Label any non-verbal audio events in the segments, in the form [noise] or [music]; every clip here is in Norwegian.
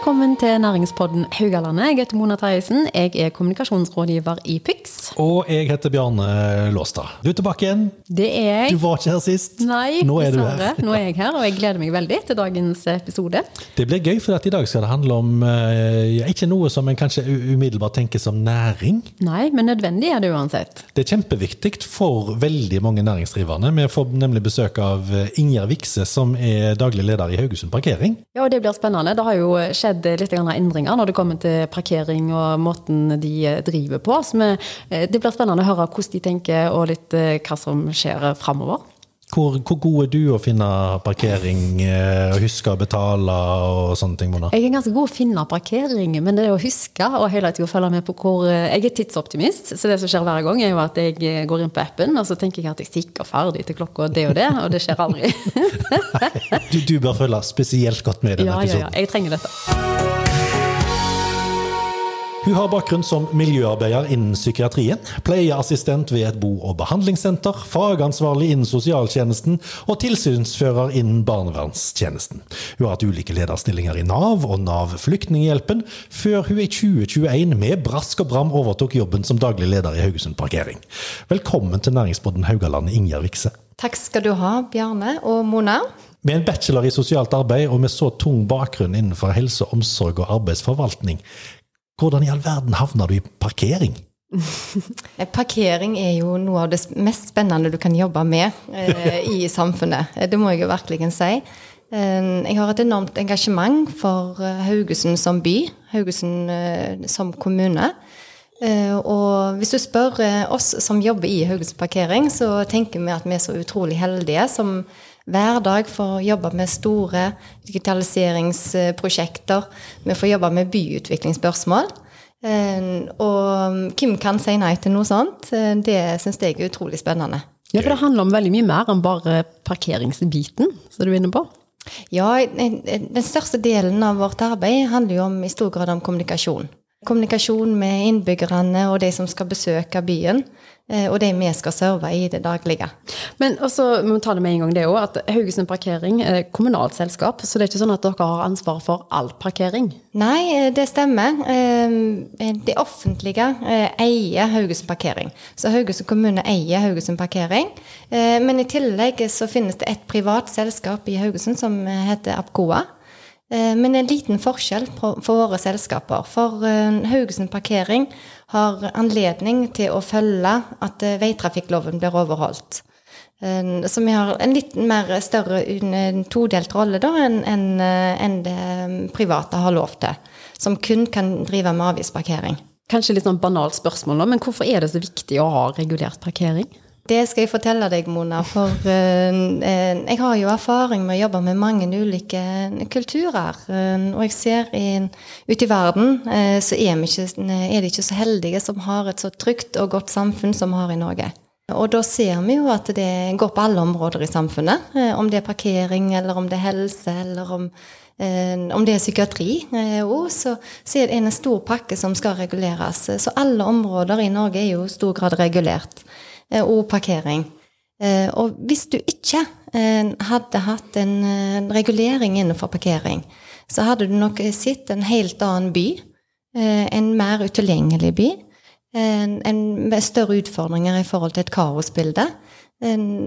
Velkommen til næringspodden Haugalandet. Jeg heter Mona Terjesen. Jeg er kommunikasjonsrådgiver i PYX. Og jeg heter Bjarne Låstad. Du er tilbake igjen. Det er jeg. Du var ikke her sist. Nei, Nå er du her. Nå er jeg her, og jeg gleder meg veldig til dagens episode. Det blir gøy, for at i dag skal det handle om eh, ja, ikke noe som en kanskje umiddelbart tenker som næring. Nei, men nødvendig er det uansett. Det er kjempeviktig for veldig mange næringsdrivende. Vi får nemlig besøk av eh, Ingjerd Vikse, som er daglig leder i Haugesund Parkering. Ja, og Det blir spennende. Det har jo skjedd litt endringer når det kommer til parkering og måten de driver på. Så eh, det blir spennende å høre hvordan de tenker og litt eh, hva som skjer framover. Hvor, hvor god er du å finne parkering eh, og huske å betale og sånne ting, Mona? Jeg er ganske god å finne parkering, men det er å huske og hele tiden følge med på hvor eh, Jeg er tidsoptimist, så det som skjer hver gang, er jo at jeg eh, går inn på appen og så tenker jeg at jeg stikker ferdig til klokka det og det, og det skjer aldri. [laughs] Du, du bør følge spesielt godt med i denne Ja, ja, ja. Jeg trenger dette. Hun har bakgrunn som miljøarbeider innen psykiatrien, pleieassistent ved et bo- og behandlingssenter, fagansvarlig innen sosialtjenesten og tilsynsfører innen barnevernstjenesten. Hun har hatt ulike lederstillinger i Nav og Nav Flyktninghjelpen, før hun i 2021 med brask og bram overtok jobben som daglig leder i Haugesund Parkering. Velkommen til næringsbåten Haugaland, Ingjerd Vikse. Takk skal du ha, Bjarne og Mona. Med en bachelor i sosialt arbeid og med så tung bakgrunn innenfor helse, omsorg og arbeidsforvaltning, hvordan i all verden havna du i parkering? [laughs] Parkering er jo noe av det mest spennende du kan jobbe med eh, i [laughs] samfunnet. Eh, Det må jeg jo virkelig si. Eh, jeg har et enormt engasjement for Haugesund som by, Haugesund som kommune. Og hvis du spør oss som jobber i Haugesund Parkering, så tenker vi at vi er så utrolig heldige som hver dag får jobbe med store digitaliseringsprosjekter. Vi får jobbe med byutviklingsspørsmål. Eh, og hvem kan si nei til noe sånt? Eh, Det syns jeg er utrolig spennende. Ja, for det handler om veldig mye mer enn bare parkeringsbiten, som du er inne på. Ja, en- den største delen av vårt arbeid handler jo om, i stor grad om kommunikasjon. Kommunikasjon med innbyggerne og de som skal besøke byen, eh, og de vi skal serve i det daglige. Men også, vi må ta det med en gang det også, at Haugesund Parkering er kommunalt selskap, så det er ikke sånn at dere har ansvar for all parkering. Nei, eh, det stemmer. Eh, Det offentlige eier Haugesund Parkering. Så Haugesund kommune eier Haugesund Parkering. Men i tillegg så finnes det et privat selskap i Haugesund som heter Apcoa. Eh, Men en liten forskjell for våre selskaper. For eh, Haugesund Parkering har anledning til å følge at eh, veitrafikkloven blir overholdt. Så vi har en litt mer større todelt rolle da enn det private har lov til. Som kun kan drive med avgiftsparkering. Kanskje litt sånn banalt spørsmål, nå, men hvorfor er det så viktig å ha regulert parkering? Det skal jeg fortelle deg, Mona. For [laughs] eh, eh, jeg har jo erfaring med å jobbe med mange ulike kulturer. Eh, og jeg ser in, ute i verden så er, ikke, er det ikke så heldige som har et så trygt og godt samfunn som vi har i Norge. Og da ser vi jo at det går på alle områder i samfunnet. Om det er parkering, eller om det er helse, eller om, om det er psykiatri. òg, så, så er det en stor pakke som skal reguleres. Så alle områder i Norge er jo i stor grad regulert. Eh, og parkering. Eh, og hvis du ikke eh, hadde hatt en regulering innenfor parkering, så hadde du nok sett en helt annen by. En mer utilgjengelig by. En, en større utfordringer i forhold til et kaosbilde.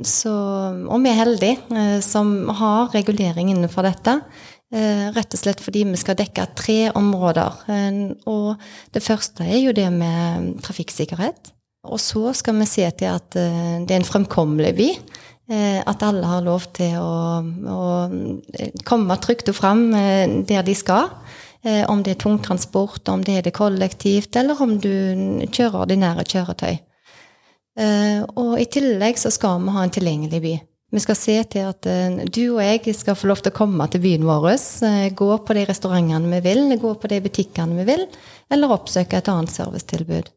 Så, og vi er heldige som har regulering innenfor dette. Rett og slett fordi vi skal dekke tre områder. Og det første er jo det med trafikksikkerhet. Og så skal vi se til at eh, det er en fremkommelig by. Eh, at alle har lov til å, å eh, komme trygt og fram der de skal. Om det er tungtransport, om det er det kollektivt, eller om du kjører ordinære kjøretøy. Og i tillegg så skal vi ha en tilgjengelig by. Vi skal se til at du og jeg skal få lov til å komme til byen vår, gå på de restaurantene vi vil, gå på de butikkene vi vil, eller oppsøke et annet servicetilbud.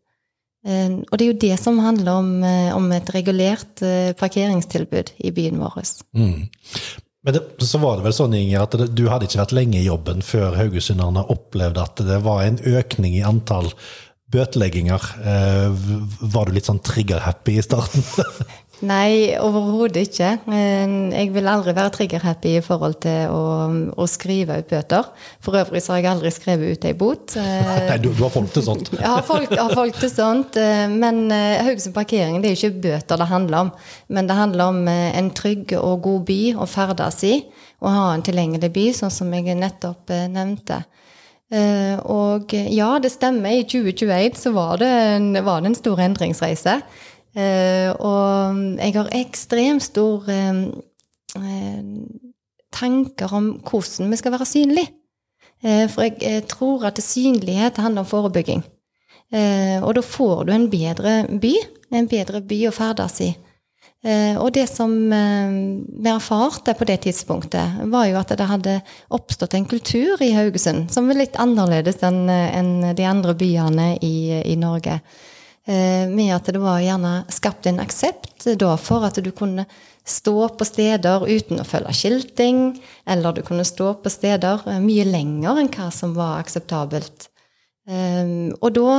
Eh, og det er jo det som handler om, eh, om et regulert eh, parkeringstilbud i byen vår. Mm. Men det, så var det vel sånn, Inger, at du hadde ikke vært lenge i jobben før haugesunderne opplevde at det var en økning i antall bøtelegginger. Var du litt sånn trigger-happy i starten? [laughs] Nei, overhodet ikke. Jeg vil aldri være trigger-happy i forhold til å, å, skrive ut bøter. For øvrig så har jeg aldri skrevet ut ei bot. [laughs] Nei, du, du, har folk til sånt? Jeg har folk, har folk til sånt. Men eh, Haugesund parkering det er jo ikke bøter det handler om. Men det handler om eh, en trygg og god by å ferdes i. Og ha en tilgjengelig by, sånn som jeg nettopp eh, nevnte. Og ja, det stemmer. I 2021 så var det en, var det en stor endringsreise. Uh, og jeg har ekstremt stor uh, tanker om hvordan vi skal være synlige. For jeg, tror at synlighet handler om forebygging. og da får du en bedre by, en bedre by å ferdes i. og det som vi erfarte på det tidspunktet, var jo at det hadde oppstått en kultur i Haugesund som var litt annerledes enn en de andre byene i, i Norge. Eh, med at det var gjerne skapt en aksept da for at du kunne stå på steder uten å følge skilting, eller du kunne stå på steder eh, mye lenger enn hva som var akseptabelt. Eh, og da,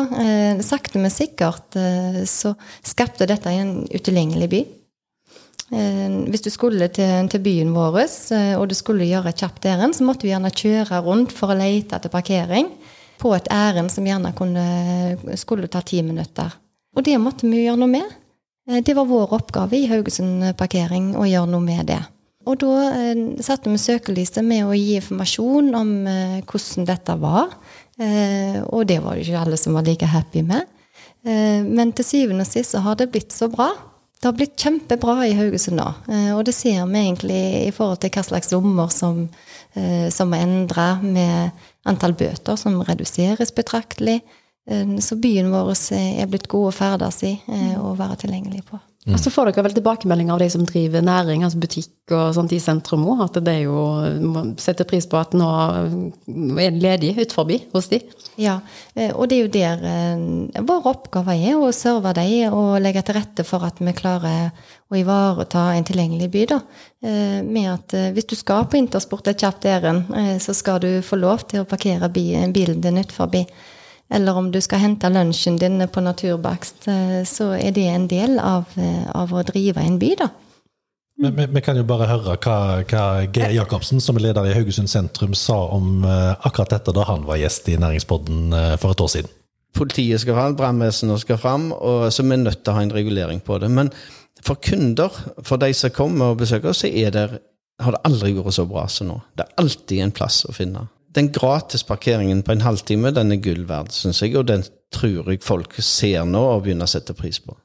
sakte, men sikkert, så skapte dette en utilgjengelig by. Hvis du skulle til, byen vår, og du skulle gjøre et kjapt ærend, så måtte du gjerne kjøre rundt for å lete etter parkering på et ærend som gjerne kunne, skulle ta ti minutter. Og det måtte vi gjøre noe med. Eh, det var vår oppgave i Haugesund parkering å gjøre noe med det. Og da eh, satte vi søkelyset med å gi informasjon om eh, hvordan dette var. Eh, og det var det ikke alle som var like happy med. Eh, men til syvende og sist så har det blitt så bra. Det har blitt kjempebra i Haugesund nå. Eh, og det ser vi egentlig i forhold til hva slags lommer som, som er endra med antall bøter som reduseres betraktelig. Eh, så byen vår er blitt god å ferdes i eh, og være tilgjengelig på. Mm. Og så får dere vel tilbakemelding av de som driver næring, altså butikk og sånt i sentrum òg, at det er jo setter pris på at nå er det ledig ut forbi hos de. Ja, eh, og det er jo der vår oppgave er å serve dem og legge til rette for at vi klarer å ivareta en tilgjengelig by. da, Med at hvis du skal på intersport et kjapt ærend, så skal du få lov til å parkere bilen din ut forbi eller om du skal hente lunsjen din på Naturbakst, eh, så er det en del av, eh, av å drive en by, da. Men vi kan jo bare høre hva, hva Geir Jacobsen, som er leder i Haugesund sentrum, sa om eh, akkurat dette da han var gjest i Næringspodden for et år siden. Politiet skal fram, brannvesenet skal fram, og så er vi nødt til å ha en regulering på det. Men for kunder, for de som kommer og besøker oss, så det, har det aldri vært så bra som nå. Det er alltid en plass å finne den gratis parkeringen på en halvtime den er gull verd, syns jeg. Og den tror jeg folk ser nå og begynner å sette pris på.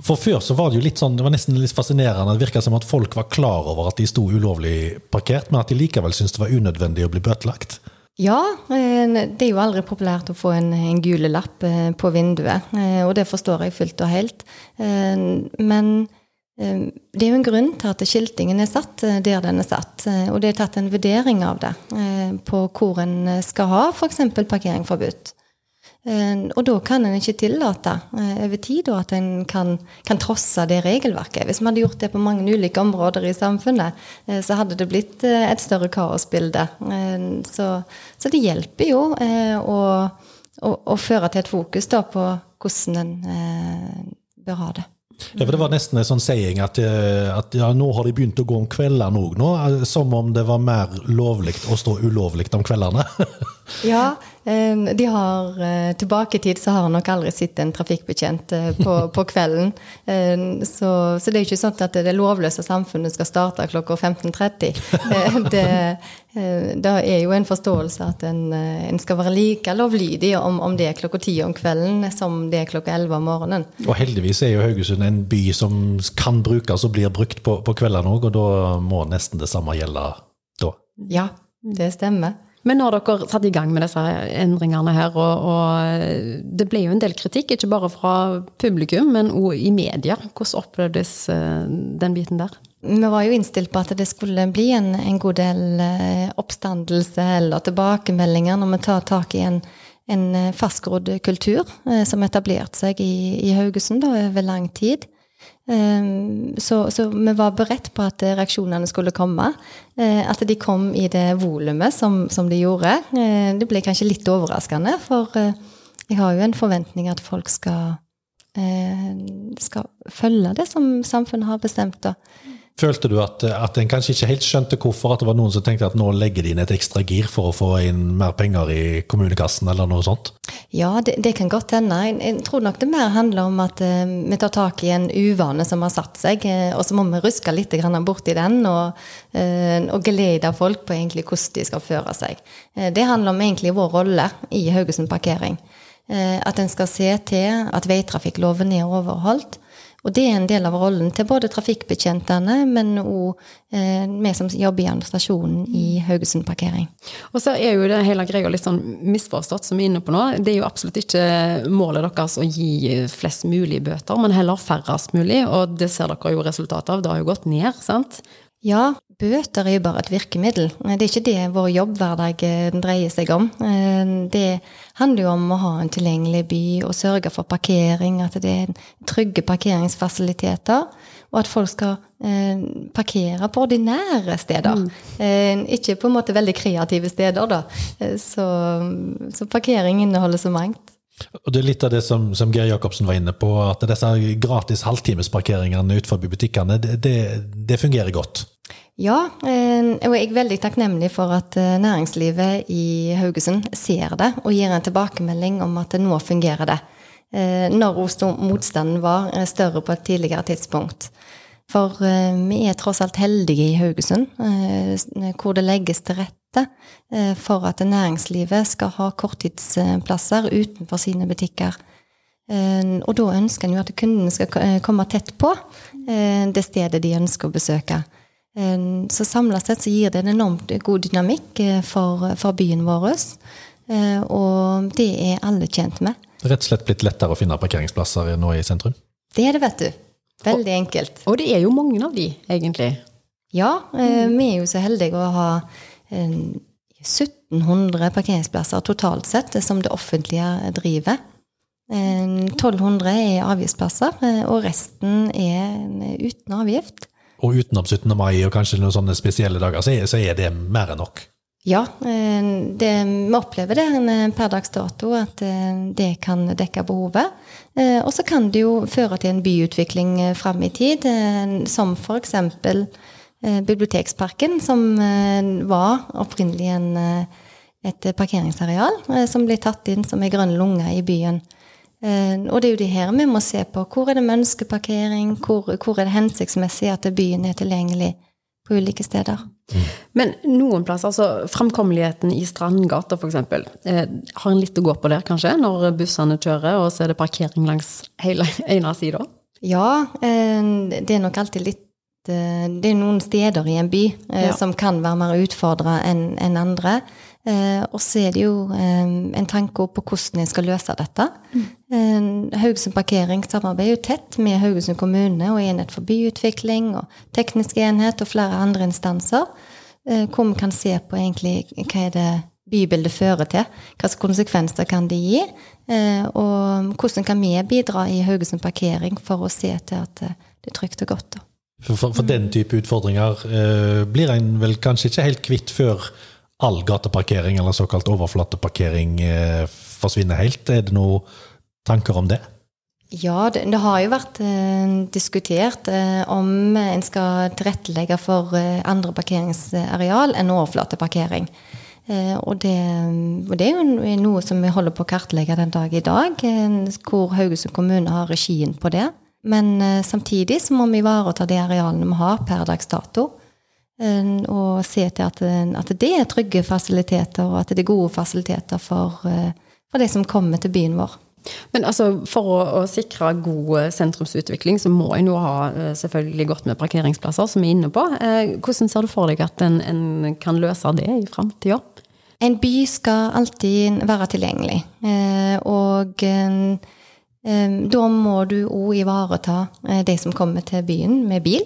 For Før så var det jo litt sånn, det var nesten litt fascinerende. Det virka som at folk var klar over at de sto ulovlig parkert, men at de likevel syntes det var unødvendig å bli bøtelagt. Ja, eh, det er jo aldri populært å få en, en gule lapp eh, på vinduet. Eh, og det forstår jeg fullt og helt. Men Ehm, det er jo en grunn til at skiltingen er satt eh, der den er satt. Eh, og det er tatt en vurdering av det eh, på hvor en skal ha f.eks. parkering forbudt. Og da kan en ikke tillate over tid at en kan, kan, trosse det regelverket. Hvis vi hadde gjort det på mange ulike områder i samfunnet, så hadde det blitt et større kaosbilde. Så, så det hjelper jo å, å, å, føre til et fokus på hvordan en bør ha det. Ja, for Det var nesten en sånn saying at, eh, at ja, nå har de begynt å gå om kveldene òg. Eh, som om det var mer lovlig å stå ulovlig om kveldene. [laughs] ja, de har Tilbake i tid så har han nok aldri sett en trafikkbetjent eh, på, [laughs] på kvelden. Så, så, det er ikke sånn at det lovløse samfunnet skal starte klokka 15.30. [laughs] Det, det er jo en forståelse at en, en skal være like lovlydig om, om det er klokka ti om kvelden som det er klokka elleve om morgenen. Og heldigvis er jo Haugesund en by som kan brukes og blir brukt på, på kveldene òg, og da må nesten det samme gjelde da. Ja, det stemmer. Men når dere satte i gang med disse endringene her, og, og, det ble jo en del kritikk, ikke bare fra publikum, men òg i media. Hvordan opplevdes eh, den biten der? Vi var jo innstilt på at det skulle bli en, en god del eh, oppstandelse eller tilbakemeldinger når vi tar tak i en, en eh, fastgrodd kultur som etablerte seg i, i Haugesund da, over lang tid. Ehm, så, så, vi var beredt på at reaksjonene skulle komme. Eh, at de kom i det volumet som, som, de gjorde. Eh, det ble kanskje litt overraskende, for eh, jeg har jo en forventning at folk skal skal følge det som samfunnet har bestemt. da. Følte du at, at en kanskje ikke helt skjønte hvorfor? At det var noen som tenkte at nå legger de inn et ekstra gir for å få inn mer penger i kommunekassen, eller noe sånt? Ja, det, det kan godt hende. Jeg, tror nok det mer handler om at eh, vi tar tak i en uvane som har satt seg, eh, og så må vi ruske litt borti den og, eh, og gelede folk på egentlig hvordan de skal føre seg. Eh, det handler om egentlig vår rolle i Haugesund parkering. Eh, at en skal se til at veitrafikkloven er overholdt. Og det er en del av rollen til både trafikkbetjentene, men òg eh, vi som jobber i administrasjonen i Haugesund parkering. Og så er jo det hele greia litt sånn misforstått, som vi er inne på nå. Det er jo absolutt ikke målet deres å gi flest mulig bøter, men heller færrest mulig. Og det ser dere jo resultatet av. Det har jo gått ned, sant? Ja, bøter er jo bare et virkemiddel. Det er ikke det vår jobbhverdag eh, dreier seg om. Eh, det handler jo om å ha en tilgjengelig by og sørge for parkering, at det er trygge parkeringsfasiliteter, og at folk skal eh, parkere på ordinære steder. Mm. Ikke på en måte veldig kreative steder, da. Så, så parkering inneholder så mangt. Og Det er litt av det som, som Geir Jacobsen var inne på, at disse gratis halvtimesparkeringene utenfor butikkene, det, det, det, fungerer godt? Ja, eh, og jeg er veldig takknemlig for at eh, næringslivet i Haugesund ser det og gir en tilbakemelding om at det nå fungerer det. Eh, når motstanden var større på et tidligere tidspunkt. For vi er tross alt heldige i Haugesund, hvor det legges til rette rette eh, for at næringslivet skal ha korttidsplasser utenfor sine butikker. Eh, og da ønsker en jo at kundene skal eh, komme tett på det stedet de ønsker å besøke. Så samla sett så gir det en enormt god dynamikk for, for byen vår. Og det er alle tjent med. Rett og slett blitt lettere å finne parkeringsplasser nå i sentrum? Det er det, vet du. Veldig enkelt. Og det er jo mange av de, egentlig. Ja, vi er jo så heldige å ha 1700 parkeringsplasser totalt sett som det offentlige driver. 1200 er avgiftsplasser, eh, og resten er uten avgift. Og utenom 17. mai og kanskje noen sånne spesielle dager, så er, det mer enn nok? Ja, det, vi opplever det eh, per dags dato, at eh, det kan dekke behovet. Og så kan det jo føre til en byutvikling fram i tid, som for eksempel Eh, biblioteksparken, som eh, var opprinnelig en, eh, et parkeringsareal som ble tatt inn som ei grønn lunge i byen. Og det er jo det her vi må se på. Hvor er det menneskeparkering? Hvor, hvor er det hensiktsmessig at byen er tilgjengelig på ulike steder? Men noen plasser, altså framkommeligheten i Strandgata f.eks., eh, har en litt å gå på der, kanskje? Når bussene kjører, og så er det parkering langs hele ene sida? Ja, det er nok alltid litt Eh, det er noen steder i en by eh, ja. som kan være mer utfordra enn en andre. Eh, og så er det jo en tanke på hvordan en skal løse dette. Mm. Haugesund Parkering samarbeider jo tett med Haugesund kommune og Enhet for byutvikling og Teknisk enhet og flere andre instanser, hvor vi kan se på egentlig hva er det bybildet fører til. Hvilke konsekvenser kan det gi? Og hvordan kan vi bidra i Haugesund Parkering for å se til at det er trygt og godt. For, for, for den type utfordringer eh, blir en vel kanskje ikke helt kvitt før all gateparkering, eller såkalt overflateparkering, eh, forsvinner helt. Er det noen tanker om det? Ja, det, det har jo vært eh, diskutert eh, om en skal tilrettelegge for eh, andre parkeringsareal enn overflateparkering. Eh, og det, og det, er jo noe som vi holder på å kartlegge den dag i dag, hvor Haugesund kommune har regien på det. Men eh, samtidig så må vi ivareta de arealene vi har per dags dato. Eh, og se til at, eh, at, det er trygge fasiliteter, og at det er gode fasiliteter for, for de som kommer til byen vår. Men altså, for å, å, sikre god sentrumsutvikling, så må en jo ha selvfølgelig godt med parkeringsplasser, som vi er inne på. Hvordan ser du for deg at en, en kan løse det i framtida? En by skal alltid være tilgjengelig. Og da må du òg ivareta eh, de som kommer til byen med bil.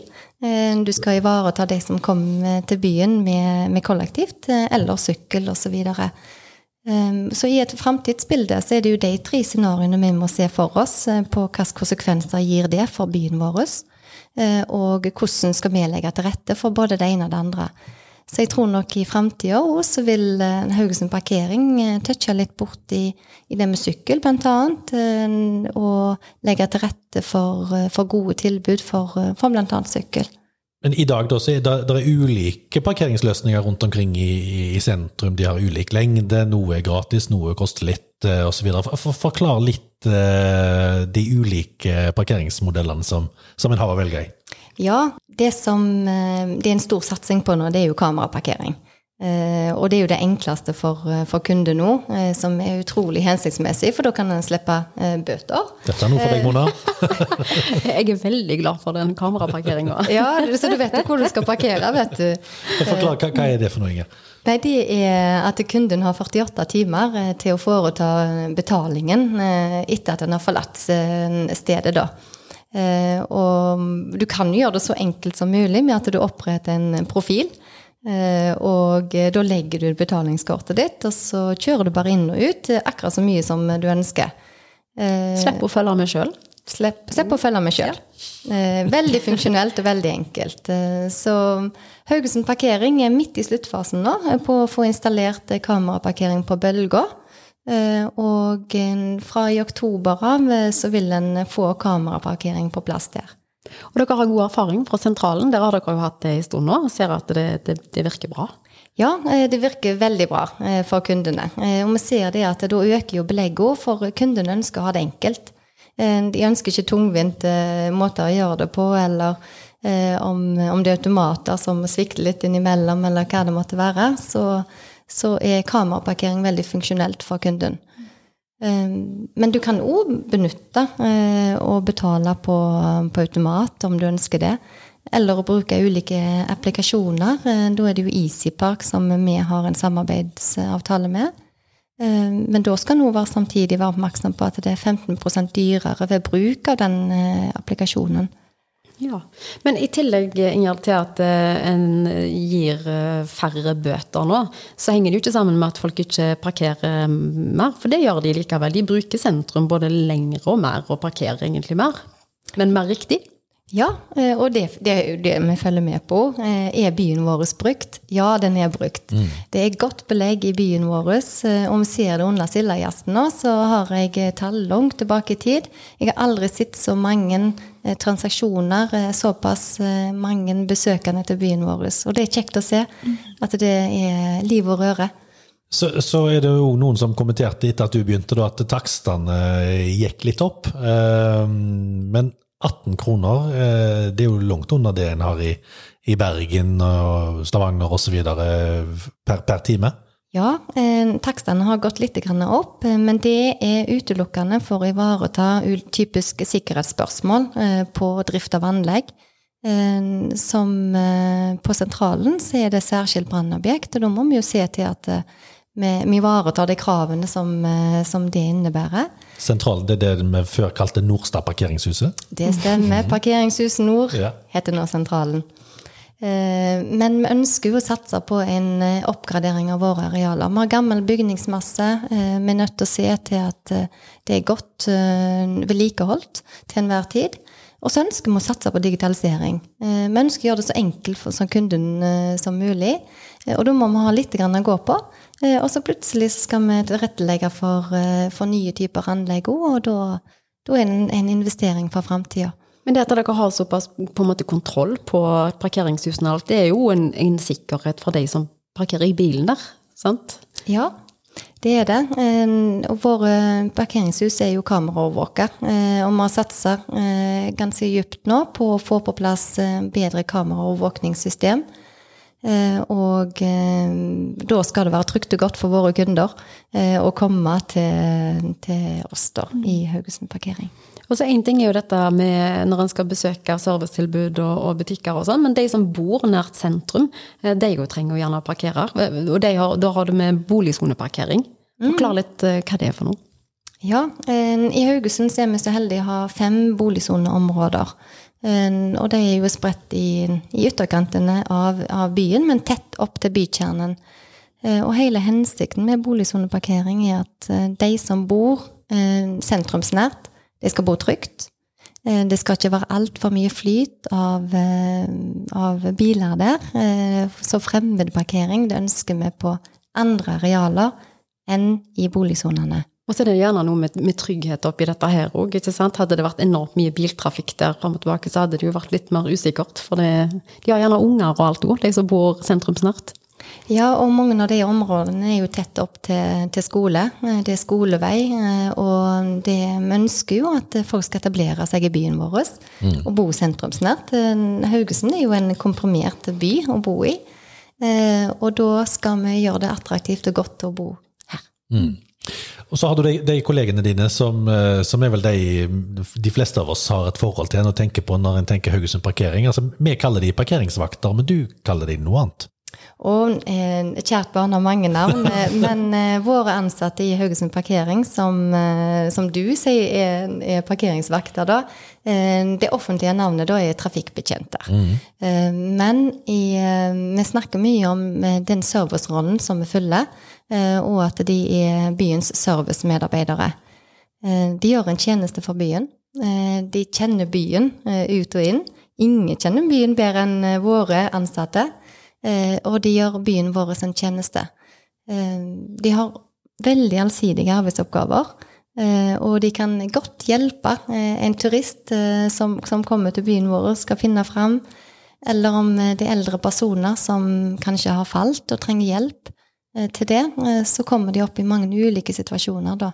Du skal ivareta de som kommer til byen med, med kollektivt eh, eller sykkel osv. Så, videre. så i et framtidsbilde så er det jo de tre scenarioene vi må se for oss eh, på hvilke konsekvenser gir det for byen vår, og hvordan skal vi legge til rette for både det ene og det andre. Så jeg tror nok i framtida òg så vil eh, Haugesund Parkering eh, touche litt bort i, i det med sykkel, blant annet. eh, Og legge til rette for, for gode tilbud for, for annet sykkel. Men i dag da, så er det, det er ulike parkeringsløsninger rundt omkring i, i sentrum. De har ulik lengde, noe er gratis, noe koster litt osv. For, for, forklar litt de ulike parkeringsmodellene som, som en har å velge i. Ja, det som eh, det er en stor satsing på nå, det er jo kameraparkering. Eh, og det er jo det enkleste for, eh, for kunde nå, som er utrolig hensiktsmessig, for da kan en slippe bøter. Dette er noe for deg, Mona. [laughs] Jeg er veldig glad for den kameraparkeringa. [laughs] Ja, så du vet hvor du skal parkere, vet du. Forklar, hva, hva er det for noe? Inger? Nei, det er at kunden har 48 timer til å foreta betalingen etter at den har forlatt stedet, da. Eh, Og du kan gjøre det så enkelt som mulig med at du oppretter en profil. Eh, Og da legger du betalingskortet ditt, og så kjører du bare inn og ut eh, akkurat så mye som du ønsker. Eh, Slipp å følge med sjøl. Slipp, slipp å følge med sjøl. Eh, veldig funksjonelt og veldig enkelt. Eh, så Haugesund Parkering er midt i sluttfasen nå eh, på å få installert eh, kameraparkering på Bølga. Eh, og eh, fra i oktober av eh, så vil en få kameraparkering på plass der. Og dere har god erfaring fra sentralen. Der har dere jo hatt det en stund nå og ser at det, det, det virker bra. Ja, det virker veldig bra for kundene. Og vi ser det at da øker jo belegget, for kundene ønsker å ha det enkelt. De ønsker ikke tungvinte måter å gjøre det på, eller om, om det er automater som svikter litt innimellom, eller hva det måtte være, så, så er kameraparkering veldig funksjonelt for kunden. Eh, Men du kan òg benytte eh, og betale på, på automat om du ønsker det. Eller å bruke ulike applikasjoner. Eh, Da er det jo EasyPark som vi har en samarbeidsavtale med. Eh, Men da skal en samtidig være oppmerksom på at det er 15 dyrere ved bruk av den eh, applikasjonen. Ja. Men i tillegg, Ingjerd, til at eh, en gir eh, færre bøter nå, så henger det jo ikke sammen med at folk ikke parkerer mer. For det gjør de likevel. De bruker sentrum både lengre og mer, og parkerer egentlig mer. Men mer riktig. Ja, eh, og det, det er jo det vi følger med på. Eh, Er byen vår brukt? Ja, den er brukt. Det er godt belegg i byen vår. eh, Om vi ser det under Sildajazzen nå, så har jeg tall langt tilbake i tid. Jeg har aldri sett så mange transaksjoner, såpass mange besøkende til byen vår. Og det er kjekt å se at det er liv og røre. Så, så er det jo noen som kommenterte etter at du begynte, da, at takstene gikk litt opp. Men 18 kroner, eh, det er jo langt under det en har i, i Bergen og Stavanger osv. Per, per time. Ja, eh, takstene har gått litt opp, eh, men det er utelukkende for å ivareta typiske sikkerhetsspørsmål på drift av anlegg. Som på sentralen så er det særskilt brannobjekt, og da må vi jo se til at vi ivaretar de kravene som, som det innebærer. Sentralen, det er det vi før kalte Nordstad parkeringshuset. Det stemmer. Parkeringshuset Nord Ja. heter nå sentralen. Eh, Men vi ønsker jo å satse på en eh, oppgradering av våre arealer. Vi har gammel bygningsmasse. eh, Vi er nødt til å se til at det er godt eh, vedlikeholdt til enhver tid. Og så ønsker vi å satse på digitalisering. Vi ønsker å gjøre det så enkelt for som kunden som mulig. Og da må vi ha litt å gå på. Eh, Og så plutselig så skal vi tilrettelegge for, eh, for nye typer anlegg òg, og da, da er det en, investering for framtida. Men det at dere har såpass på en måte kontroll på parkeringshusene, og alt, det er jo en, en sikkerhet for de som parkerer i bilen der. sant? Ja, det er det. Eh, Og våre parkeringshus er jo kameraovervåka. Og vi har satsa ganske dypt nå på å få på plass bedre kameraovervåkningssystem. Eh, Og eh, da skal det være trygt og godt for våre kunder eh, å komme til, til oss da, i Haugesund parkering. Og så Én ting er jo dette med når en skal besøke servicetilbud og, og butikker, og sånn, men de som bor nært sentrum, eh, de jo trenger jo gjerne å parkere. Og de har, da har du med boligsoneparkering. Forklar litt eh, hva det er for noe. Ja, eh, i Haugesund er vi så heldige å ha fem boligsoneområder. Eh, Og de er jo spredt i, i ytterkantene av, av byen, men tett opp til bykjernen. Eh, Og hele hensikten med boligsoneparkering er at eh, de som bor eh, sentrumsnært, de skal bo trygt. Det skal ikke være altfor mye flyt av, av biler der. Så fremmedparkering det ønsker vi på andre arealer enn i boligsonene. Og så er det gjerne noe med, med trygghet oppi dette her òg. Hadde det vært enormt mye biltrafikk der fram og tilbake, så hadde det jo vært litt mer usikkert. For det, de har gjerne unger og alt òg, de som bor sentrumsnært. Ja, og mange av de områdene er jo tett opp til, til skole. Det er skolevei, eh, og det, vi ønsker jo at folk skal etablere seg i byen vår og bo sentrumsnært. Eh, Haugesund er jo en komprimert by å bo i, eh, og da skal vi gjøre det attraktivt og godt å bo her. Og så har du de, de kollegene dine som, eh, som er vel de de fleste av oss har et forhold til en og tenker på når en tenker Haugesund parkering. Altså, vi kaller de parkeringsvakter, men du kaller de noe annet. Og eh, kjært barn har mange navn, eh, [laughs] men eh, våre ansatte i Haugesund parkering, som, eh, som du sier er, er parkeringsvakter, da, eh, det offentlige navnet da er trafikkbetjenter. Eh, men i, vi snakker mye om den servicerollen som vi fyller, eh, og at de er byens servicemedarbeidere. Eh, De gjør en tjeneste for byen. Eh, De kjenner byen ut og inn. Ingen kjenner byen bedre enn våre ansatte. Eh, Og de gjør byen vår en tjeneste. Eh, De har veldig allsidige arbeidsoppgaver. eh, Og de kan godt hjelpe en turist som, som kommer til byen vår, skal finne fram. Eller om det er eldre personer som kanskje har falt og trenger hjelp til det, så kommer de opp i mange ulike situasjoner, da.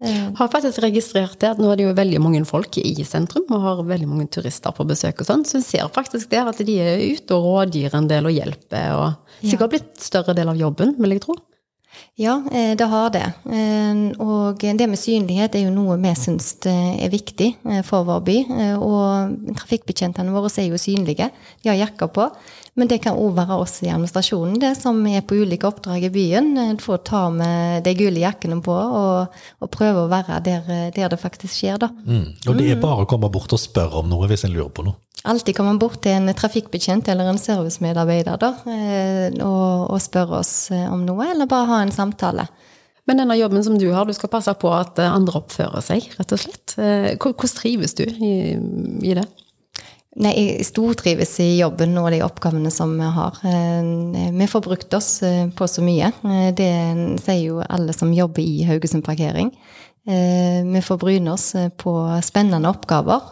Eh, Har faktisk registrert det at nå er det jo veldig mange folk i sentrum, og har veldig mange turister på besøk og sånn, så en ser faktisk det at de er ute og rådgir en del og hjelper, og sikkert blitt større del av jobben, vil jeg tro. Ja, eh, det har det. Eh, Og det med synlighet er jo noe vi syns er viktig for vår by. Og trafikkbetjentene våre er jo synlige. De har jakker på. Men det kan òg være oss i administrasjonen, det som er på ulike oppdrag i byen. Eh, Du får ta med de gule jakkene på og, og prøve å være der, eh, der det faktisk skjer, da. Mm. Og det er bare å komme bort og spørre om noe hvis en lurer på noe. Alltid komme bort til en trafikkbetjent eller en servicemedarbeider da, eh, og, og spørre oss eh, om noe, eller bare ha en samtale. Men denne jobben som du har, du skal passe på at eh, andre oppfører seg, rett og slett. Eh, hvor- Hvordan trives du i, i det? Nei, jeg stortrives i jobben og de oppgavene som vi har. Eh, Vi får brukt oss eh, på så mye. Eh, Det sier jo alle som jobber i Haugesund parkering. Vi får bryne oss på spennende oppgaver.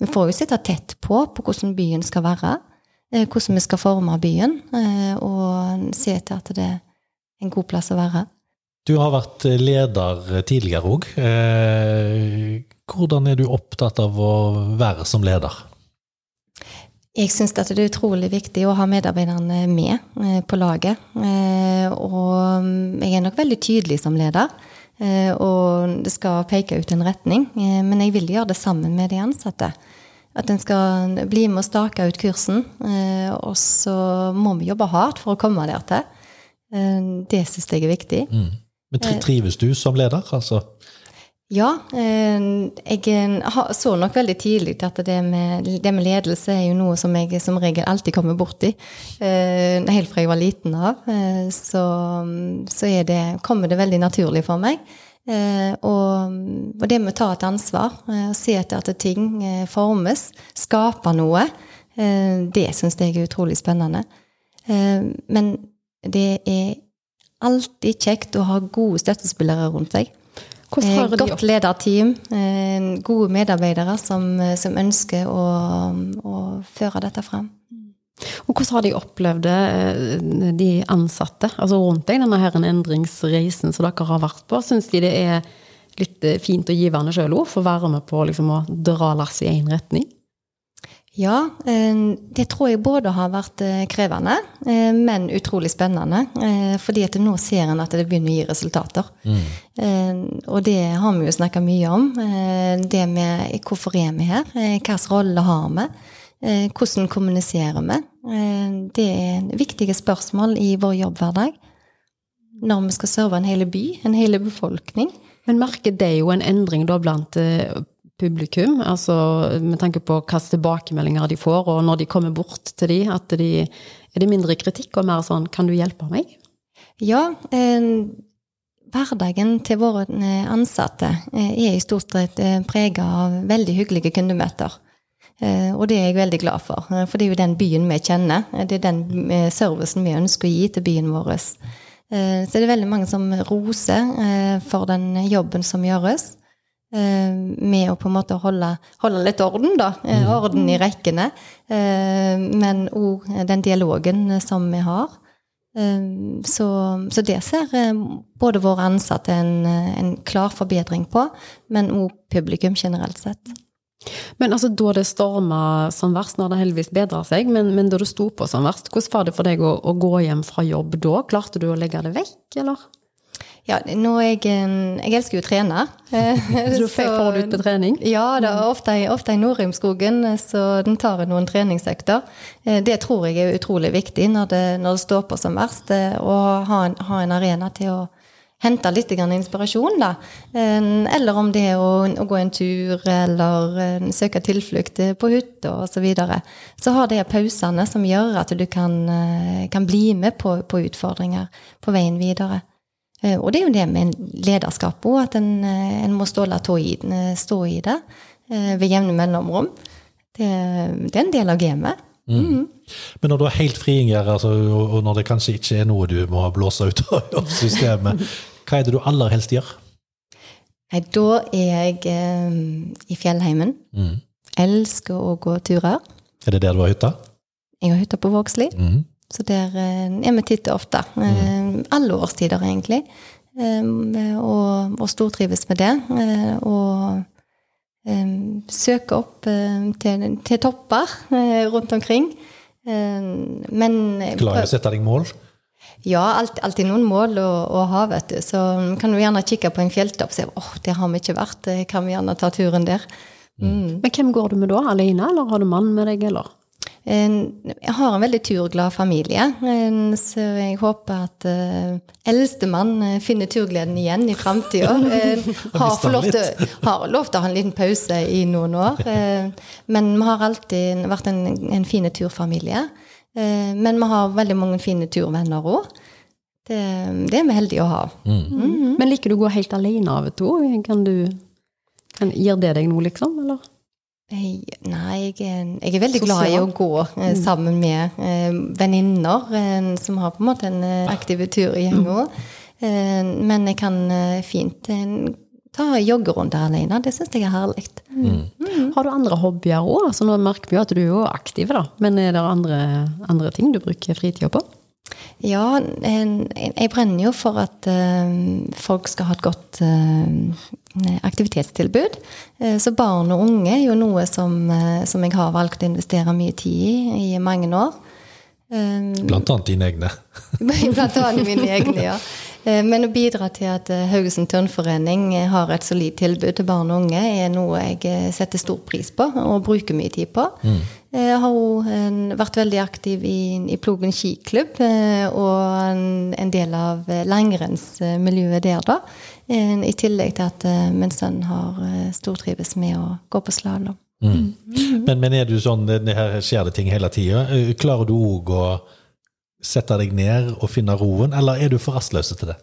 Vi får jo sitte tett på på hvordan byen skal være. Hvordan vi skal forme byen. Og se til at det er en god plass å være. Du har vært leder tidligere òg. Hvordan er du opptatt av å være som leder? Jeg syns det er utrolig viktig å ha medarbeiderne med eh, på laget. Eh, og mm, jeg er nok veldig tydelig som leder. eh, Og det skal peke ut en retning. Men jeg vil gjøre det sammen med de ansatte. At en skal bli med og stake ut kursen. Og så må vi jobbe hardt for å komme der til. Det syns jeg er viktig. Men trives du som leder? Altså, Ja, eh, jeg eh, så nok veldig tidlig at det med, det med ledelse er jo noe som jeg som regel alltid kommer borti. Eh, Helt fra jeg var liten av. Så, så det, kommer det veldig naturlig for meg. Og, og det med å ta et ansvar, og se etter at ting formes, skape noe, det syns jeg er utrolig spennende. Men det er alltid kjekt å ha gode støttespillere rundt seg. Eh, Godt lederteam, eh, gode medarbeidere som, eh, som ønsker å, å føre dette frem. Og hvordan har de opplevd det, de ansatte, altså rundt deg, denne her endringsreisen som dere har vært på? Syns de det er litt fint og givende sjøl òg, for å være med på liksom, å dra lasset i én retning? Ja, eh, det tror jeg både har vært eh, krevende, eh, men utrolig spennende. eh, Fordi at nå ser en at det begynner å gi resultater. Mm. Og det har vi jo snakka mye om. eh, Det med hvorfor er vi her? Hvilken rolle har vi? eh, Hvordan kommuniserer vi? Eh, Det er viktige spørsmål i vår jobbhverdag. Når vi skal serve en hel by, en hel befolkning. Men merker det jo en endring da blant publikum, altså med tanke på hvilke tilbakemeldinger de får, og når de kommer bort til de, at de, er det mindre kritikk og mer sånn 'kan du hjelpe meg'? Ja, eh, hverdagen til våre eh, ansatte eh, er i stort sett eh, prega av veldig hyggelige kundemøter. Eh, Og det er jeg veldig glad for, for det er jo den byen vi kjenner. Det er den servicen vi ønsker å gi til byen vår. Så det er veldig mange som roser for den jobben som gjøres. Eh, Med å på en måte holde, holde litt orden, da. Mm. Orden i rekkene. eh, Men òg den dialogen eh, som vi har. Eh, Så, så det ser eh, både våre ansatte en, eh, en klar forbedring på, men òg publikum generelt sett. Men altså, da det storma som verst, når det heldigvis bedra seg, men, men da det sto på som verst, hvordan var det for deg å, å gå hjem fra jobb da? Klarte du å legge det vekk, eller? Ja, er jeg, jeg elsker jo å trene. [laughs] Så du får du ut på trening? Ja, det er ofte, i- ofte i Norheimskogen. så den tar noen treningsøkter. Eh, Det tror jeg er utrolig viktig når det, når det står på som verst, eh, å ha en, ha en arena til å hente litt grann inspirasjon, da. Eh, Eller om det er å, å gå en tur, eller eh, søke tilflukt eh, på hytta osv. Så, videre. så har det pausene som gjør at du kan, eh, kan bli med på, på utfordringer på veien videre. Eh, Og det er jo det med lederskap òg, at en, eh, en må ståle tå i, eh, stå i det ved jevne mellomrom. Det, det er en del av gamet. Men når du har helt frigjør, altså, og når det kanskje ikke er noe du må blåse ut [laughs] av systemet, hva er det du aller helst gjør? Nei, da er jeg eh, i fjellheimen. Mm. Elsker å gå turer. Er det der du har hytta? Jeg har hytta på Vågsli, Mm. Så der eh, er vi titt og ofte. Mm. alle årstider, egentlig. Eh, og, og stortrives med det. Eh, og søke søker opp eh, til, til topper eh, rundt omkring. Eh, men Glad i å sette deg mål? Ja, alt, alltid noen mål å, å ha, vet du. Så kan du gjerne kikke på en fjelltopp og si åh, der har vi ikke vært, eh, kan vi gjerne ta turen der. Mm. Men hvem går du med da? Alene, eller har du mann med deg, eller? En- Jeg har en veldig turglad familie, så jeg håper at uh, eldstemann eh, finner turgleden igjen i framtida. [laughs] har, lov til- har lov til å ha en liten pause i noen år. eh, men vi har alltid vært en, en fin turfamilie. Eh, men vi har veldig mange fine turvenner òg. Det, det er vi heldige å ha. Men liker du å gå helt alene av og til? Kan Gir det deg noe, liksom? Eller? Nei, jeg er, jeg er veldig glad i å gå eh, sammen med eh, venninner eh, som har på en måte en eh, aktiv tur òg. Eh, men jeg kan eh, fint eh, ta joggerunder alene. Det syns jeg er herlig. Har du andre hobbyer òg? Altså, nå merker vi jo at du er jo aktiv, da. Men er det andre, andre ting du bruker fritida på? Ja, jeg brenner jo for at eh, folk skal ha et godt eh, aktivitetstilbud. Eh, så barn og unge er jo noe som, som jeg har valgt å investere mye tid i i mange år. Blant annet dine egne. [laughs] Blant annet mine egne, ja. Men å bidra til at Haugesund Turnforening har et solid tilbud til barn og unge, er noe jeg setter stor pris på og bruker mye tid på. Jeg har òg vært veldig aktiv i, i Plogen skiklubb, eh, og en, en del av eh, langrennsmiljøet der, da. Eh, I tillegg til at eh, min sønn har eh, stortrives med å gå på slalåm. Men, men er du sånn, det, det her skjer det ting hele tida. Klarer du òg å sette deg ned og finne roen, eller er du for rastløs til det?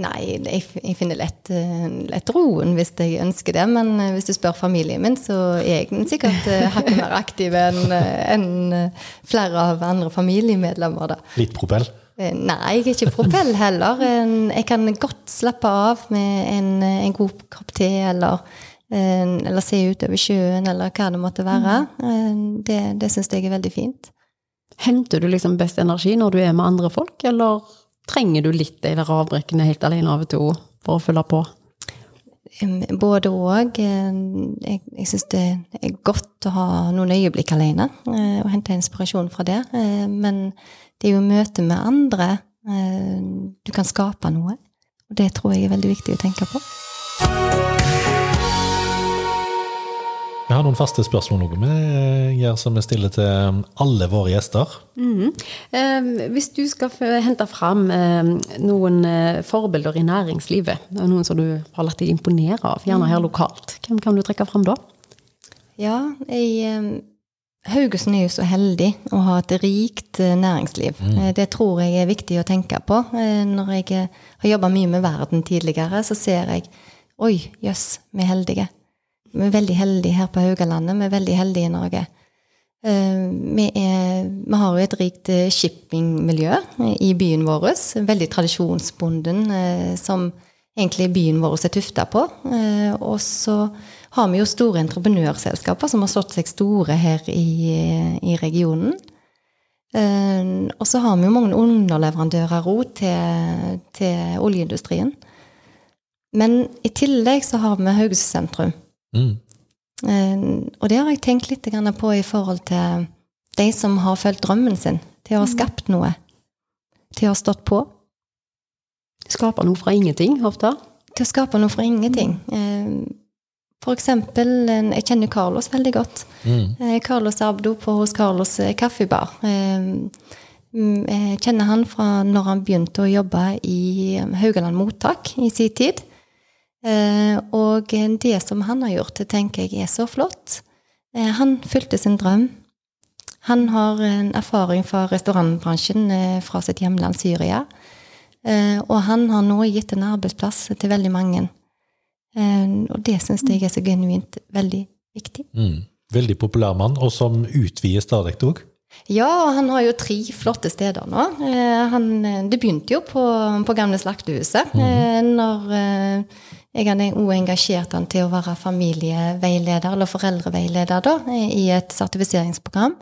Nei, jeg, jeg finner lett, lett roen hvis jeg ønsker det. Men eh, hvis du spør familien min, så er jeg sikkert eh, hakket mer aktiv enn en eh, flere av andre familiemedlemmer. da. Litt propell? Nei, jeg er ikke propell heller. Jeg kan godt slappe av med en, en god kopp te, eller, en- eller se utover sjøen, eller hva det måtte være. Eh, Det, det syns jeg er veldig fint. Henter du liksom best energi når du er med andre folk, eller trenger du litt de der avbrekkene helt alene av og til for å fylle på? Både og. Jeg, jeg syns det er godt å ha noen øyeblikk alene eh, og hente inspirasjon fra det. Eh, Men det er jo møtet med andre eh, du kan skape noe. Og det tror jeg er veldig viktig å tenke på. Vi har noen faste spørsmål noe vi gjør som vi stiller til alle våre gjester. Eh, hvis du skal hente fram eh, noen eh, forbilder i næringslivet, noen som du har latt deg imponere av, gjerne her lokalt, hvem kan du trekke fram da? Ja, jeg, Haugesund er jo så heldig å ha et rikt eh, næringsliv. Eh, Det tror jeg er viktig å tenke på. Eh, Når jeg har jobba mye med verden tidligere, så ser jeg Oi, jøss, vi er heldige. Vi er veldig heldige her på Haugalandet. Vi er veldig heldige i Norge. Eh, Vi, er, vi har jo et rikt eh, shippingmiljø i byen vår. Veldig tradisjonsbonden, eh, som egentlig byen vår er tufta på. Og så har vi jo store entreprenørselskaper som har slått seg store her i, i regionen. Og så har vi jo mange underleverandører òg til, til oljeindustrien. Men i tillegg så har vi Haugesund sentrum. Mm. Eh, Og det har jeg tenkt litt på i forhold til de som har fulgt drømmen sin, til å ha skapt noe. Til å ha stått på. Skaper noe fra ingenting, ofte. Til å skape noe fra ingenting. Eh, For eksempel, jeg kjenner Carlos veldig godt. Mm. Eh, Carlos Abdo på hos Carlos kaffebar. Eh, mm, Jeg kjenner han fra når han begynte å jobbe i Haugaland mottak i sin tid. Eh, Og det som han har gjort, det tenker jeg er så flott. Eh, Han fulgte sin drøm. Han har en erfaring fra restaurantbransjen eh, fra sitt hjemland Syria. Eh, Og han har nå gitt en arbeidsplass til veldig mange. Eh, Og det syns jeg er så genuint veldig viktig. Mm. Veldig populær mann, og som utvider stadig òg. Ja, og han har jo tre flotte steder nå. Eh, han, det begynte jo på, på gamle slaktehuset. eh, når jeg hadde òg engasjert han til å være familieveileder, eller foreldreveileder, da, i et sertifiseringsprogram.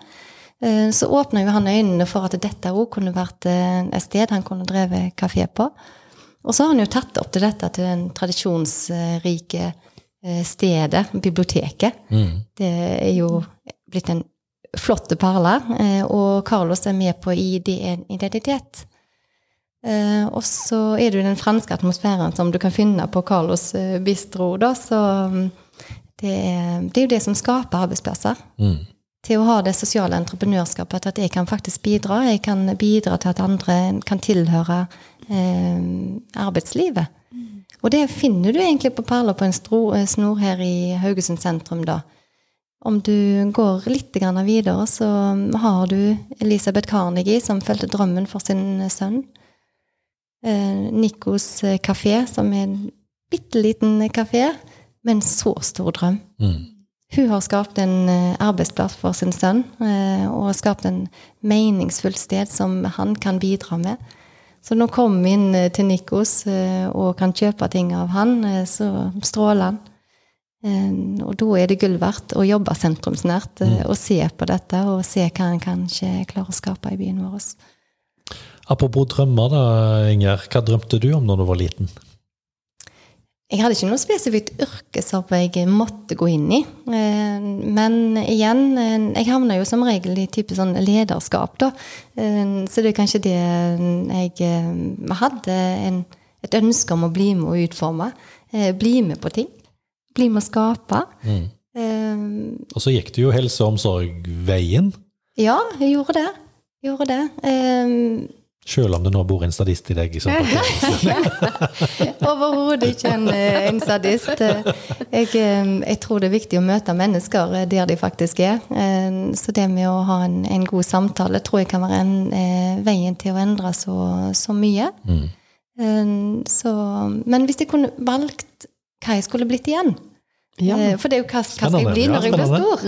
Eh, så åpna jo han øynene for at dette òg kunne vært eh, et sted han kunne drevet kafé på. Og så har han jo tatt opp til dette til den tradisjonsrike eh, stedet, biblioteket. Det er jo blitt en flott perle, og Carlos er med på i det en identitet. Eh, og så er det jo den franske atmosfæren som du kan finne på Carlos eh, bistro, da, så mm, det er, det er jo det som skaper arbeidsplasser. Mm. Til å ha det sosiale entreprenørskapet, at jeg kan faktisk bidra. Jeg kan bidra til at andre kan tilhøre eh, arbeidslivet. Og det finner du egentlig på perler på en stro, eh, snor her i Haugesund sentrum, da. Om du går litt grann videre, så har du Elisabeth Carnegie, som fulgte drømmen for sin sønn. Eh, Nikos kafé, som er en bitte liten kafé, men så stor drøm. Mm. Hun har skapt en eh, arbeidsplass for sin sønn, eh, og skapt en meningsfullt sted som han kan bidra med. Så nå kommer vi inn eh, til Nikos eh, og kan kjøpe ting av han, eh, så stråler han. Eh, Og da er det gull verdt å jobbe sentrumsnært mm. og se på dette, og se hva en kanskje klarer å skape i byen vår. Apropos drømmer, da, Inger. Hva drømte du om når du var liten? Jeg hadde ikke noe spesifikt yrke som jeg måtte gå inn i. Eh, Men igjen, eh, jeg havna jo som regel i type sånn lederskap, da. Eh, Så det er kanskje det jeg hadde en, et ønske om å bli med og utforme. Bli med på ting. Bli med å skape. Eh, Og så gikk du jo helse- og omsorg-veien, Ja, jeg gjorde det. Gjorde det. Um, selv om det nå bor en sadist i deg. Som [laughs] Overhodet ikke en, eh, en sadist. Jeg, eh, jeg tror det er viktig å møte mennesker eh, der de faktisk er. Eh, Så det med å ha en, en god samtale tror jeg kan være en, eh, veien til å endre så, så mye. Mm. Så, men hvis jeg kunne valgt hva jeg skulle blitt igjen Ja. Eh, For det er jo hva, hva skal jeg bli når jeg blir stor?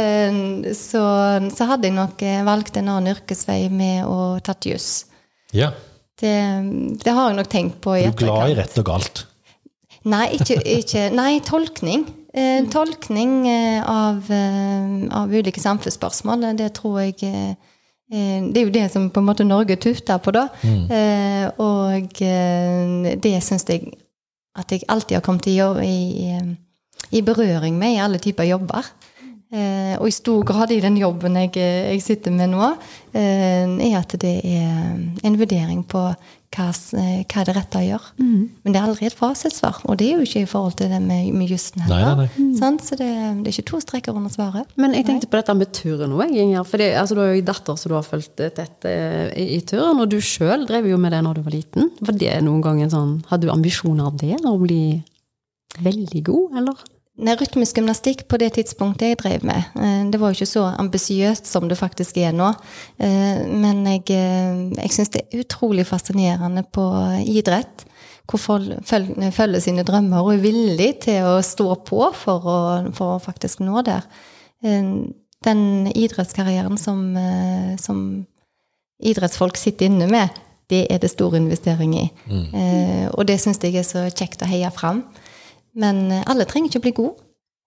Eh, Så, så hadde jeg nok eh, valgt en annen yrkesvei med å tatt juss. Ja. Det, det har jeg nok tenkt på. Du er glad i rett og galt. Nei, ikke, ikke Nei, tolkning. Eh, tolkning av, av ulike samfunnsspørsmål, det tror jeg eh, Det er jo det som på en måte Norge tuter på, da. Eh, og eh, det syns jeg at jeg alltid har kommet til å gjøre i, eh, i berøring med i alle typer jobber. Eh, og i stor grad i den jobben jeg, jeg sitter med nå, eh, er at det er en vurdering på hva, eh, hva det rette å gjøre. Men det er aldri et fasitsvar, og det er jo ikke i forhold til det med, med jussen Nei, heller. nei, Sånn? Så det, det er ikke to streker under svaret. Men jeg tenkte på dette med turen òg. For det, altså, du har jo en datter som du har fulgt tett eh, i, i turen. og du sjøl drev jo med det når du var liten. Var det noen gang en sånn Hadde du ambisjoner av det? å bli veldig god, eller? Nei, rytmisk gymnastikk på det tidspunktet jeg drev med, eh, det var jo ikke så ambisiøst som det faktisk er nå. Eh, men jeg, eh, jeg syns det er utrolig fascinerende på idrett. Hvor folk følger sine drømmer og er villig til å stå på for å, for å faktisk nå der. Den idrettskarrieren som, som idrettsfolk sitter inne med, det er det stor investering i. Mm. Og det syns jeg er så kjekt å heie fram. Men eh, alle trenger ikke å bli gode.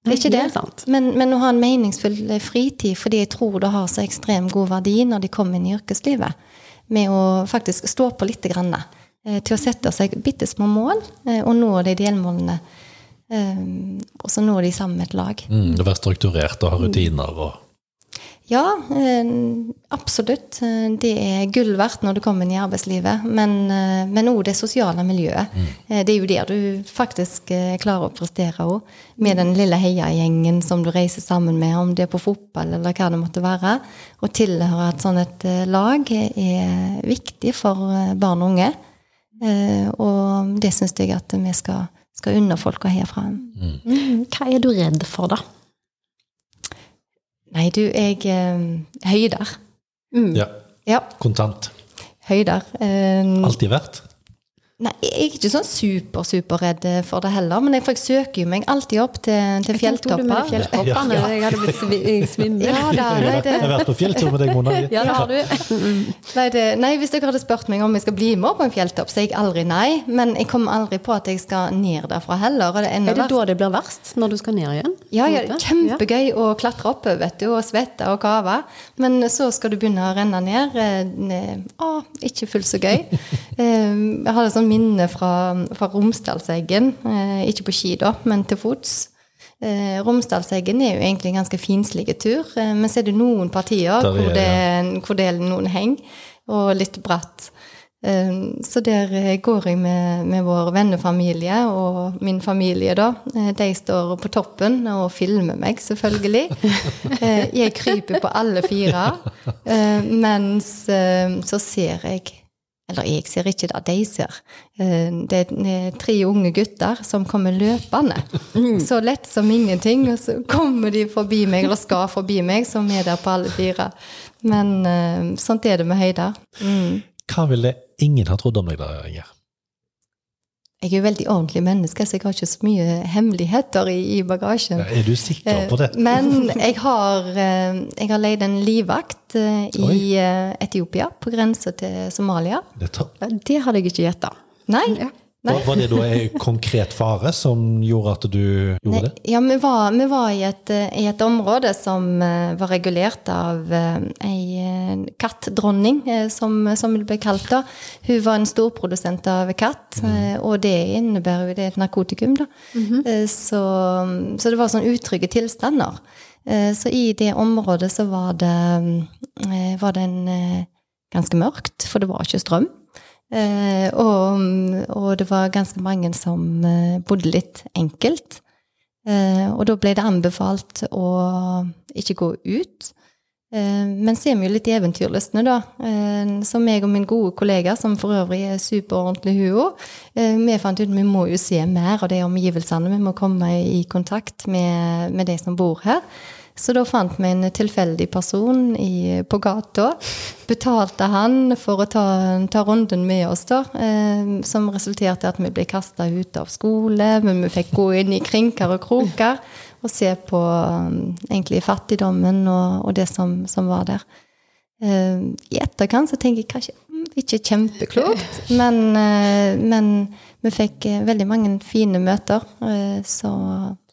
Det er ikke det. det er men, men, å ha en meningsfull eh, fritid, fordi jeg tror det har så ekstremt god verdi når de kommer inn i yrkeslivet, med å faktisk stå på litt grann, eh, til å sette seg bitte små mål og nå de delmålene. Og så nå de sammen med et lag. Mm, det være strukturert og ha rutiner og ja, eh, absolutt. Det er gull verdt når du kommer inn i arbeidslivet. Men òg det sosiale miljøet. Mm. Eh, det er jo der du faktisk eh, klarer å prestere òg. Med den lille heiagjengen som du reiser sammen med, om det er på fotball eller hva det måtte være. Å tilhøre et sånt et lag er viktig for barn og unge. Og det syns jeg at vi skal, skal unne folk å heie fram. Mm. Hva er du redd for, da? Nei, du, jeg eh, Høyder. Mm. Ja. ja. Kontant. Høyder. Eh, Alltid vært? Nei, jeg er ikke sånn super, superredd for det heller. Men jeg, jeg søker jo meg alltid opp til, til fjelltopper. Fjelltoppene. Ja. Jeg hadde blitt svimmel. Ja, jeg har vært på fjelltur med deg, Mona. [laughs] Ja, det har du. Nei, det, nei, hvis dere hadde spurt meg om jeg skal bli med på en fjelltopp, så er jeg aldri nei. Men jeg kommer aldri på at jeg skal ned derfra heller. Det er, er, det da det blir verst? Når du skal ned igjen? Ja, ja kjempegøy å klatre opp, vet du, og svette og kave. Men så skal du begynne å renne ned. Eh, å, ikke fullt så gøy. [laughs] Jeg hadde sånt minne fra, fra Romsdalseggen. Eh, ikke på ski, da, men til fots. Eh, Romsdalseggen er jo egentlig en ganske finslig tur, eh, men så er det noen partier Der, hvor, det, hvor det noen henger, og litt bratt. Så der går jeg med, med, vår vennefamilie og min familie, da. De står på toppen og filmer meg, selvfølgelig. [laughs] Jeg kryper på alle fire. Mens så ser jeg eller jeg ser ikke det, de ser. Eh, det er tre unge gutter som kommer løpende. Mm. Så lett som ingenting. Og så kommer de forbi meg, eller skal forbi meg, som er der på alle fire. Men eh, sånt er det med høyder. Mm. Hva ville ingen ha trodd om deg da, Inger? Jeg er jo veldig ordentlig menneske, så jeg har ikke så mye hemmeligheter i, i bagasjen. Ja, er du sikker på det? Eh, men jeg har, eh, jeg har leid en livvakt eh, i Oi. Etiopia, på grensa til Somalia. Det, det hadde jeg ikke gjetta. Nei. Ja. Var, var det da en konkret fare som gjorde at du gjorde Nei, det? Ja, vi var, vi var i, et, i, et, område som uh, var regulert av uh, ei uh, kattdronning, uh, som, som det ble kalt da. Hun var en storprodusent av katt, mm. og det innebærer jo det er et narkotikum, da. Mm -hmm. så, så, det var sånn utrygge tilstander. så i det området så var det, var det en ganske mørkt, for det var ikke strøm. Eh, og, og, det var ganske mange som eh, bodde litt enkelt. Eh, og da ble det anbefalt å ikke gå ut. Eh, men så er vi jo litt eventyrlystne, da. Eh, som meg og min gode kollega, som for øvrig er superordentlig hun eh, vi fant ut vi må jo se mer av de omgivelsene. Vi må komme i kontakt med, med de som bor her. Så da fant vi en tilfeldig person i, på gata. Betalte han for å ta, ta runden med oss, da. Eh, som resulterte i at vi ble kasta ut av skole. Men vi fikk gå inn i krinker og kroker og se på um, egentlig fattigdommen og, og det som, som, var der. Eh, I etterkant så tenker jeg kanskje mm, ikke kjempeklokt, men, eh, men vi fikk eh, veldig mange fine møter så,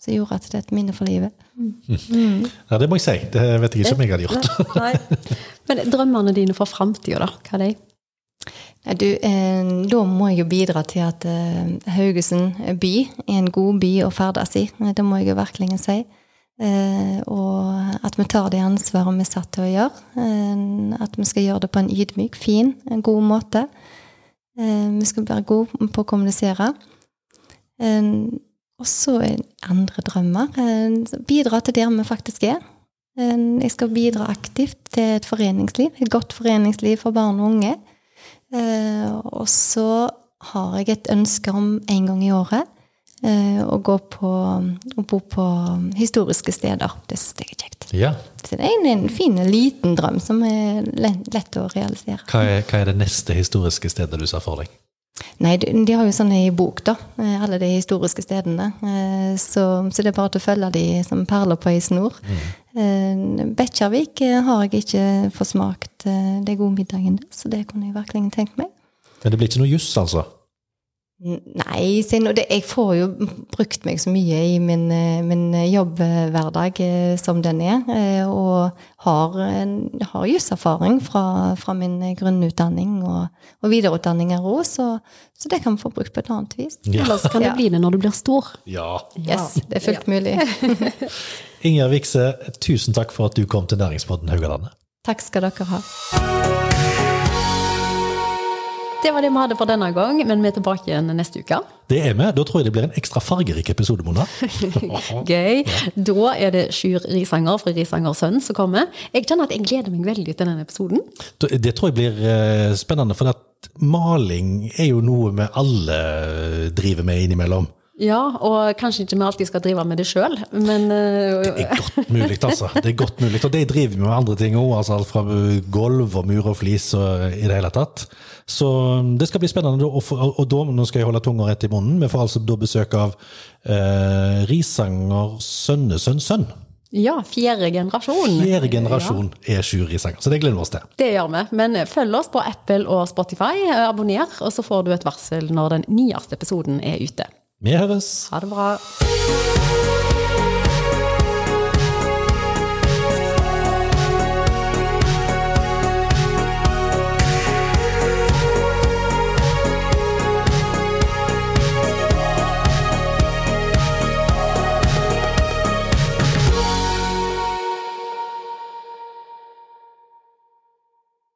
som gjorde at det er et minne for livet. Mm. Ja, det må jeg si. Det vet jeg ikke om jeg hadde gjort. Nei. Men drømmene dine for framtida, da? Hva er de? Ja, du, eh, da må jeg jo bidra til at eh, Haugesund by er en god by å ferdes i. Det må jeg jo virkelig si. Eh, og at vi tar det ansvaret vi er satt til å gjøre. Eh, at vi skal gjøre det på en ydmyk, fin, en god måte. Eh, vi skal være gode på å kommunisere. Eh, og så andre drømmer. Eh, bidra til der vi faktisk er. Eh, jeg skal bidra aktivt til et foreningsliv, et godt foreningsliv for barn og unge. Eh, og så har jeg et ønske om en gang i året å gå på og bo på historiske steder. Det syns jeg er kjekt. Ja. Så det er en, en fin, liten drøm som er lett å realisere. Hva er, hva er det neste historiske stedet du ser for deg? Nei, de, har jo sånn i bok, da. eh, Alle de historiske stedene. Eh, Så, så det er bare å følge de som perler på ei snor. Mm. Bekkjarvik eh, har jeg ikke forsmakt smakt det gode middagen der, så det kunne jeg virkelig tenkt meg. Men det blir ikke noe juss, altså? Nei, det, jeg får jo brukt meg så mye i min, eh, min jobbhverdag eh, som den er. eh, Og har, har juserfaring fra, fra min grunnutdanning og, og videreutdanninger òg, så, så det kan vi få brukt på et annet vis. Ja. Ellers kan det Ja. bli det når du blir stor. ja. Yes, det er fullt mulig. [laughs] Inger Vikse, tusen takk for at du kom til Næringspodden Haugalandet. Takk skal dere ha. Det var det vi hadde for denne gang, men vi er tilbake igjen neste uke. Det er vi. Da tror jeg det blir en ekstra fargerik episode, Mona. [laughs] Gøy. Da er det Sjur Risanger fra Risanger Sønn som kommer. Jeg kjenner at jeg gleder meg veldig til denne episoden. Det tror jeg blir eh, spennende, for at maling er jo noe vi alle driver med innimellom. Ja, og kanskje ikke vi alltid skal drive med det sjøl, men Det eh, er godt mulig, altså. Det er godt mulig. Og de driver vi med andre ting òg, altså alt fra gulv og mur og flis og i det hele tatt. Så um, det skal bli spennende. Og, for, og da, nå skal jeg holde tunga rett i munnen, vi får altså da besøk av eh, Risanger sønnesønn sønn. ja, fjerde generasjon. Fjerde generasjon er Sjur Risanger, så det gleder vi oss til. Det gjør vi. Men følg oss på Apple og Spotify. Abonner, og så får du et varsel når den nyeste episoden er ute. Vi høres! Ha det bra.